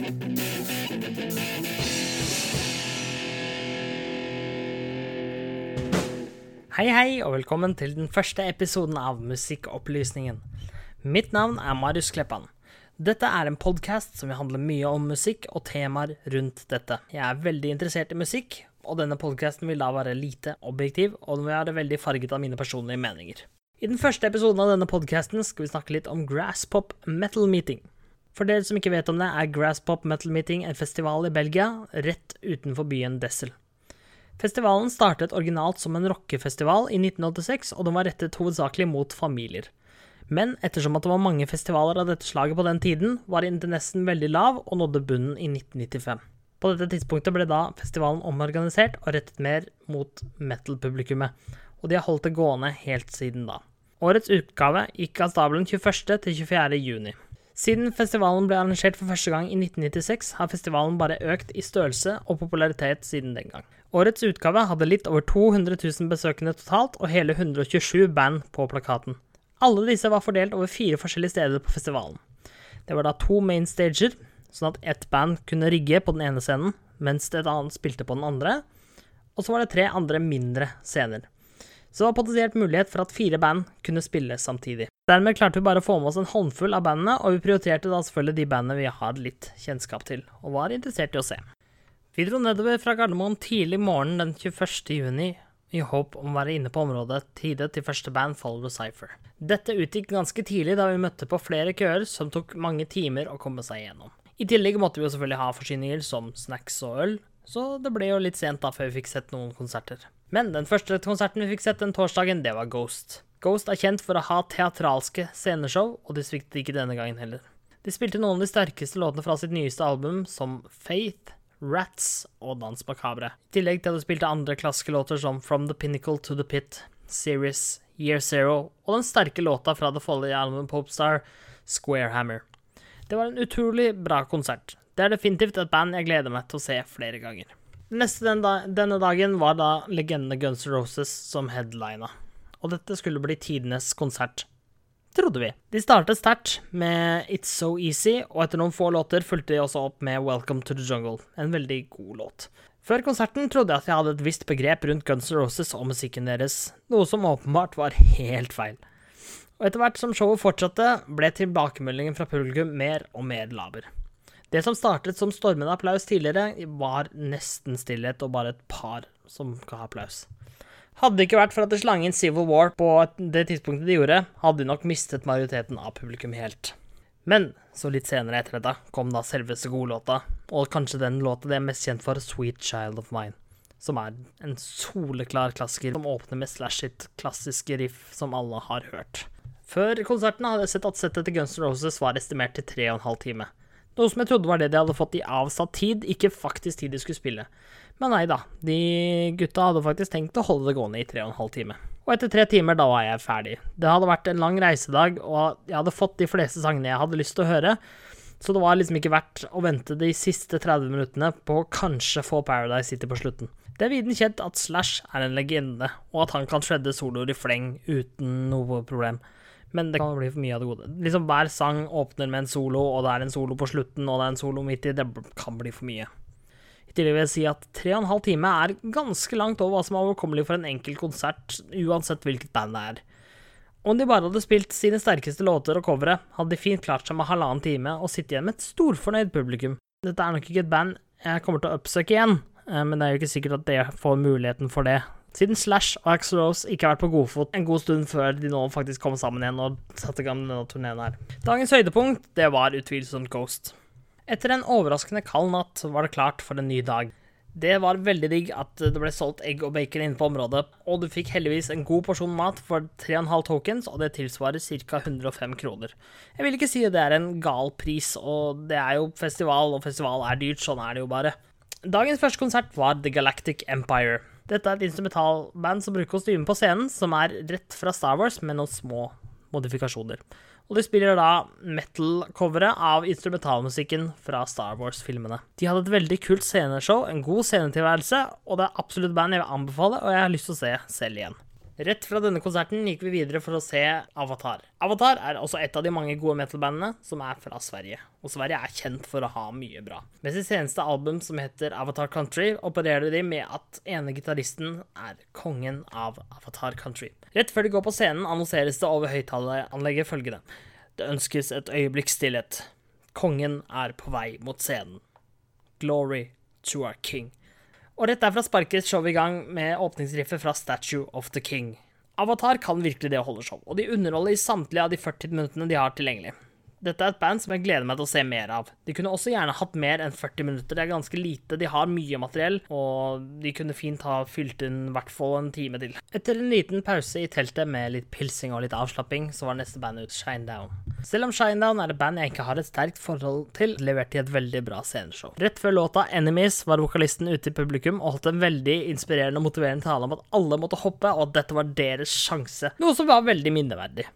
Hei, hei, og velkommen til den første episoden av Musikkopplysningen. Mitt navn er Marius Kleppan. Dette er en podkast som vil handle mye om musikk og temaer rundt dette. Jeg er veldig interessert i musikk, og denne podkasten vil da være lite objektiv, og den vil være veldig farget av mine personlige meninger. I den første episoden av denne podkasten skal vi snakke litt om Grasspop Metal Meeting. For dere som ikke vet om det, er Grasspop Metal Meeting en festival i Belgia, rett utenfor byen Dessel. Festivalen startet originalt som en rockefestival i 1986, og den var rettet hovedsakelig mot familier. Men ettersom at det var mange festivaler av dette slaget på den tiden, var interessen veldig lav og nådde bunnen i 1995. På dette tidspunktet ble da festivalen omorganisert og rettet mer mot metal-publikummet, og de har holdt det gående helt siden da. Årets utgave gikk av stabelen 21. til 24. juni. Siden festivalen ble arrangert for første gang i 1996, har festivalen bare økt i størrelse og popularitet siden den gang. Årets utgave hadde litt over 200 000 besøkende totalt, og hele 127 band på plakaten. Alle disse var fordelt over fire forskjellige steder på festivalen. Det var da to main stager, sånn at ett band kunne rigge på den ene scenen, mens et annet spilte på den andre, og så var det tre andre mindre scener. Så det var potensielt mulighet for at fire band kunne spille samtidig. Dermed klarte vi bare å få med oss en håndfull av bandene, og vi prioriterte da selvfølgelig de bandene vi har litt kjennskap til, og var interessert i å se. Vi dro nedover fra Gardermoen tidlig morgen den 21. juni i håp om å være inne på området tide til første band Follow the Cypher. Dette utgikk ganske tidlig da vi møtte på flere køer som tok mange timer å komme seg igjennom. I tillegg måtte vi jo selvfølgelig ha forsyninger som snacks og øl, så det ble jo litt sent da før vi fikk sett noen konserter. Men den første konserten vi fikk sett den torsdagen, det var Ghost. Ghost er kjent for å ha teatralske sceneshow, og de sviktet ikke denne gangen heller. De spilte noen av de sterkeste låtene fra sitt nyeste album, som Faith, Rats og Dans Macabre. I tillegg til at de spilte andre klassiske låter som From the Pinnacle to the Pit, Series, Year Zero og den sterke låta fra det forrige albumet Popstar, Squarehammer. Det var en utrolig bra konsert. Det er definitivt et band jeg gleder meg til å se flere ganger. Neste den da, denne dagen var da legendene Guns N' Roses som headlina og dette skulle bli tidenes konsert. Trodde vi. De startet sterkt med It's So Easy, og etter noen få låter fulgte de også opp med Welcome to the Jungle, en veldig god låt. Før konserten trodde jeg at jeg hadde et visst begrep rundt Guns N' Roses og musikken deres, noe som åpenbart var helt feil. Og etter hvert som showet fortsatte, ble tilbakemeldingen fra publikum mer og mer laber. Det som startet som stormende applaus tidligere, var nesten stillhet og bare et par som ga applaus. Hadde det ikke vært for at det slang inn Civil War på det tidspunktet de gjorde, hadde de nok mistet majoriteten av publikum helt. Men så litt senere etter dette kom da selveste godlåta, og kanskje den låta de er mest kjent for, Sweet Child of Mine, som er en soleklar klassiker som åpner med slash-it-klassiske riff som alle har hørt. Før konserten hadde jeg sett at settet til Guns N' Roses var estimert til tre og en halv time. Noe som jeg trodde var det de hadde fått i avsatt tid, ikke faktisk tid de skulle spille. Men nei da, de gutta hadde faktisk tenkt å holde det gående i tre og en halv time. Og etter tre timer, da var jeg ferdig. Det hadde vært en lang reisedag, og jeg hadde fått de fleste sangene jeg hadde lyst til å høre, så det var liksom ikke verdt å vente de siste 30 minuttene på å kanskje få Paradise City på slutten. Det er viden kjent at Slash er en legende, og at han kan shredde soloer i fleng uten noe problem. Men det kan bli for mye av det gode. Liksom Hver sang åpner med en solo, og det er en solo på slutten, og det er en solo midt i. Det kan bli for mye. I tillegg vil jeg si at tre og en halv time er ganske langt over hva som er overkommelig for en enkel konsert, uansett hvilket band det er. Om de bare hadde spilt sine sterkeste låter og covere, hadde de fint klart seg med halvannen time og sittet igjen med et storfornøyd publikum. Dette er nok ikke et band jeg kommer til å oppsøke igjen, eh, men det er jo ikke sikkert at det får muligheten for det. Siden Slash og Axel Rose ikke har vært på godfot en god stund før de nå faktisk kom sammen igjen og satte i gang denne turneen her. Dagens høydepunkt, det var utvilsomt Ghost. Etter en overraskende kald natt var det klart for en ny dag. Det var veldig digg at det ble solgt egg og bacon inne på området, og du fikk heldigvis en god porsjon mat for 3,5 tokens, og det tilsvarer ca. 105 kroner. Jeg vil ikke si det er en gal pris, og det er jo festival, og festival er dyrt, sånn er det jo bare. Dagens første konsert var The Galactic Empire. Dette er et instrumentalband som bruker kostyme på scenen, som er rett fra Star Wars, med noen små modifikasjoner. Og de spiller da metal-coveret av instrumentalmusikken fra Star Wars-filmene. De hadde et veldig kult sceneshow, en god scenetilværelse, og det er absolutt band jeg vil anbefale, og jeg har lyst til å se selv igjen. Rett fra denne konserten gikk vi videre for å se Avatar. Avatar er også et av de mange gode metal-bandene som er fra Sverige, og Sverige er kjent for å ha mye bra. Med sitt seneste album som heter Avatar Country, opererer de med at ene gitaristen er kongen av Avatar Country. Rett før de går på scenen, annonseres det over høyttaleranlegget følgende. Det ønskes et øyeblikks stillhet. Kongen er på vei mot scenen. Glory to our king. Og rett derfra sparkes showet i gang med åpningsriffet fra Statue of the King. Avatar kan virkelig det å holde show, og de underholder i samtlige av de 40 minuttene de har tilgjengelig. Dette er et band som jeg gleder meg til å se mer av. De kunne også gjerne hatt mer enn 40 minutter, det er ganske lite. De har mye materiell, og de kunne fint ha fylt inn hvert fall en time til. Etter en liten pause i teltet med litt pilsing og litt avslapping, så var neste band ut Shinedown. Selv om Shinedown er et band jeg ikke har et sterkt forhold til, leverte de et veldig bra sceneshow. Rett før låta Enemies var vokalisten ute i publikum og holdt en veldig inspirerende og motiverende tale om at alle måtte hoppe, og at dette var deres sjanse. Noe som var veldig minneverdig.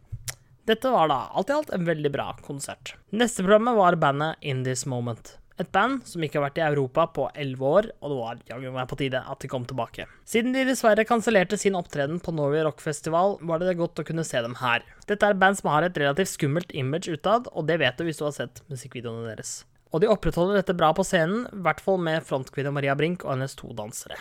Dette var da alt i alt en veldig bra konsert. Neste programmet var bandet In This Moment. Et band som ikke har vært i Europa på elleve år, og det var jaggu meg på tide at de kom tilbake. Siden de dessverre kansellerte sin opptreden på Norway Rock Festival, var det godt å kunne se dem her. Dette er et band som har et relativt skummelt image utad, og det vet du hvis du har sett musikkvideoene deres. Og de opprettholder dette bra på scenen, i hvert fall med frontkvinne Maria Brink og hennes to dansere.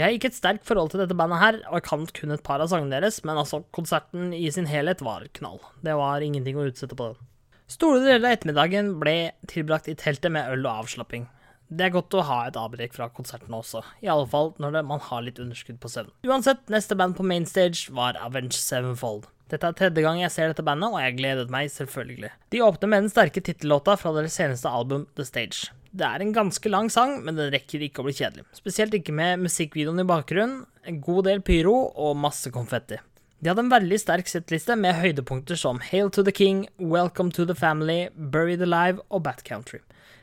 Jeg har ikke et sterkt forhold til dette bandet her, og jeg kan kun et par av sangene deres, men altså, konserten i sin helhet var knall. Det var ingenting å utsette på den. Store deler av ettermiddagen ble tilbrakt i teltet med øl og avslapping. Det er godt å ha et avbrekk fra konserten også, i alle fall når det, man har litt underskudd på søvn. Uansett, neste band på mainstage var Avenge Sevenfold. Dette er tredje gang jeg ser dette bandet, og jeg gledet meg selvfølgelig. De åpner med den sterke tittellåta fra deres seneste album, The Stage. Det er en ganske lang sang, men den rekker ikke å bli kjedelig. Spesielt ikke med musikkvideoen i bakgrunnen, en god del pyro og masse konfetti. De hadde en veldig sterk settliste med høydepunkter som Hail to the King, Welcome to the Family, Buried Alive og Bat Country.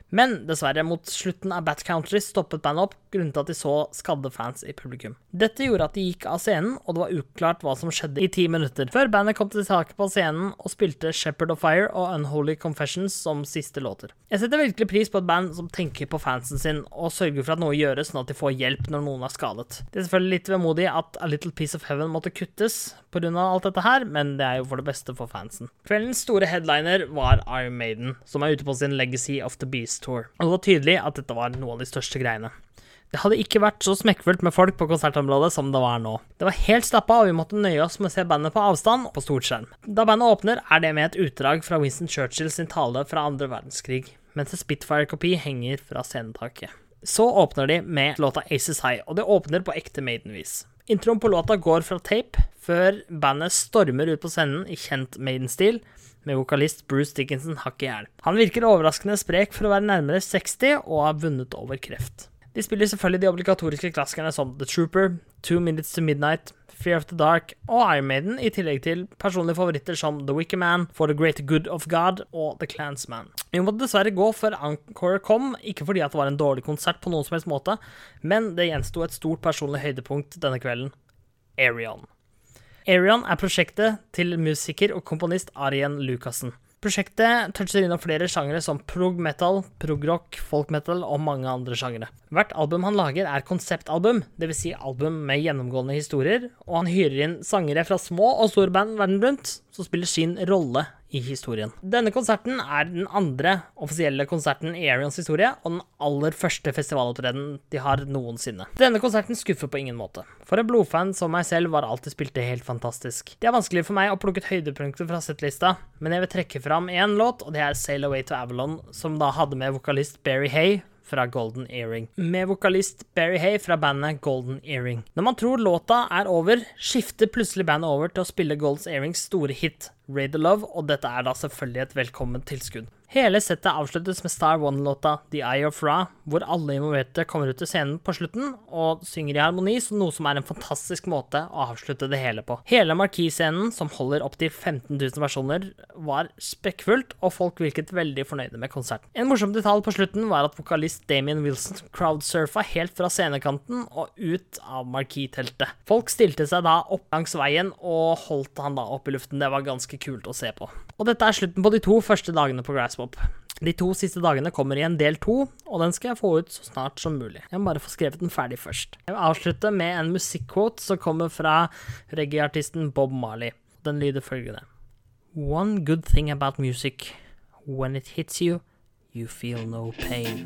Men dessverre, mot slutten av Bat Country stoppet bandet opp grunnet at de så skadde fans i publikum. Dette gjorde at de gikk av scenen, og det var uklart hva som skjedde i ti minutter, før bandet kom tilbake på scenen og spilte Shepherd of Fire og Unholy Confessions som siste låter. Jeg setter virkelig pris på et band som tenker på fansen sin, og sørger for at noe gjøres sånn at de får hjelp når noen er skadet. Det er selvfølgelig litt vemodig at A Little Piece of Heaven måtte kuttes pga. alt dette her, men det er jo for det beste for fansen. Kveldens store headliner var Iron Maiden, som er ute på sin Legacy of the Beast Tour. Og det var tydelig at dette var noe av de største greiene. Det hadde ikke vært så smekkfullt med folk på konsertområdet som det var nå. Det var helt stappa, og vi måtte nøye oss med å se bandet på avstand og på storskjerm. Da bandet åpner, er det med et utdrag fra Winston Churchill sin tale fra andre verdenskrig, mens en Spitfire-kopi henger fra scenetaket. Så åpner de med låta Aces High, og det åpner på ekte Maiden-vis. Introen på låta går fra tape, før bandet stormer ut på scenen i kjent Maiden-stil, med vokalist Bruce Dickinson hakk i hjel. Han virker overraskende sprek for å være nærmere 60 og har vunnet over kreft. De spiller selvfølgelig de obligatoriske klassikerne som The Trooper, Two Minutes to Midnight, Fear of the Dark og Iron Maiden, i tillegg til personlige favoritter som The Wicker Man, For the Great Good of God og The Clansman. Vi måtte dessverre gå før Encore kom, ikke fordi det var en dårlig konsert på noen som helst måte, men det gjensto et stort personlig høydepunkt denne kvelden. Arion. Arion er prosjektet til musiker og komponist Arien Lucassen. Prosjektet toucher innom flere sjangere som prog metal, prog rock, folk metal og mange andre sjangere. Hvert album han lager er konseptalbum, dvs. Si album med gjennomgående historier, og han hyrer inn sangere fra små og store band verden rundt, som spiller sin rolle i historien. Denne konserten er den andre offisielle konserten i Arians historie, og den aller første festivalopptredenen de har noensinne. Denne konserten skuffer på ingen måte. For en blodfan som meg selv var alt de spilte helt fantastisk. Det er vanskelig for meg å plukke ut høydepunkter fra settlista, men jeg vil trekke fram én låt, og det er Sail Away to Avalon, som da hadde med vokalist Barry Hay fra Golden Earring, med vokalist Barry Hay fra bandet Golden Earring. Når man tror låta er over, skifter plutselig bandet over til å spille Golden Earrings store hit Raid the Love, og dette er da selvfølgelig et velkomment tilskudd. Hele settet avsluttes med Star One-låta The Eye of Ra, hvor alle involverte kommer ut til scenen på slutten og synger i harmoni, som noe som er en fantastisk måte å avslutte det hele på. Hele marquis-scenen, som holder opptil 15 000 personer, var spekkfullt, og folk virket veldig fornøyde med konserten. En morsom detalj på slutten var at vokalist Damien Wilson crowdsurfa helt fra scenekanten og ut av marquis-teltet. Folk stilte seg da opp langs veien og holdt han da opp i luften. Det var ganske kult å se på. Og dette er slutten på de to første dagene på Grasspop. De to siste dagene kommer i en del to, og den skal jeg få ut så snart som mulig. Jeg må bare få skrevet den ferdig først. Jeg vil avslutte med en musikkquote som kommer fra reggae-artisten Bob Marley. Den lyder følgende. One good thing about music. When it hits you, you feel no pain.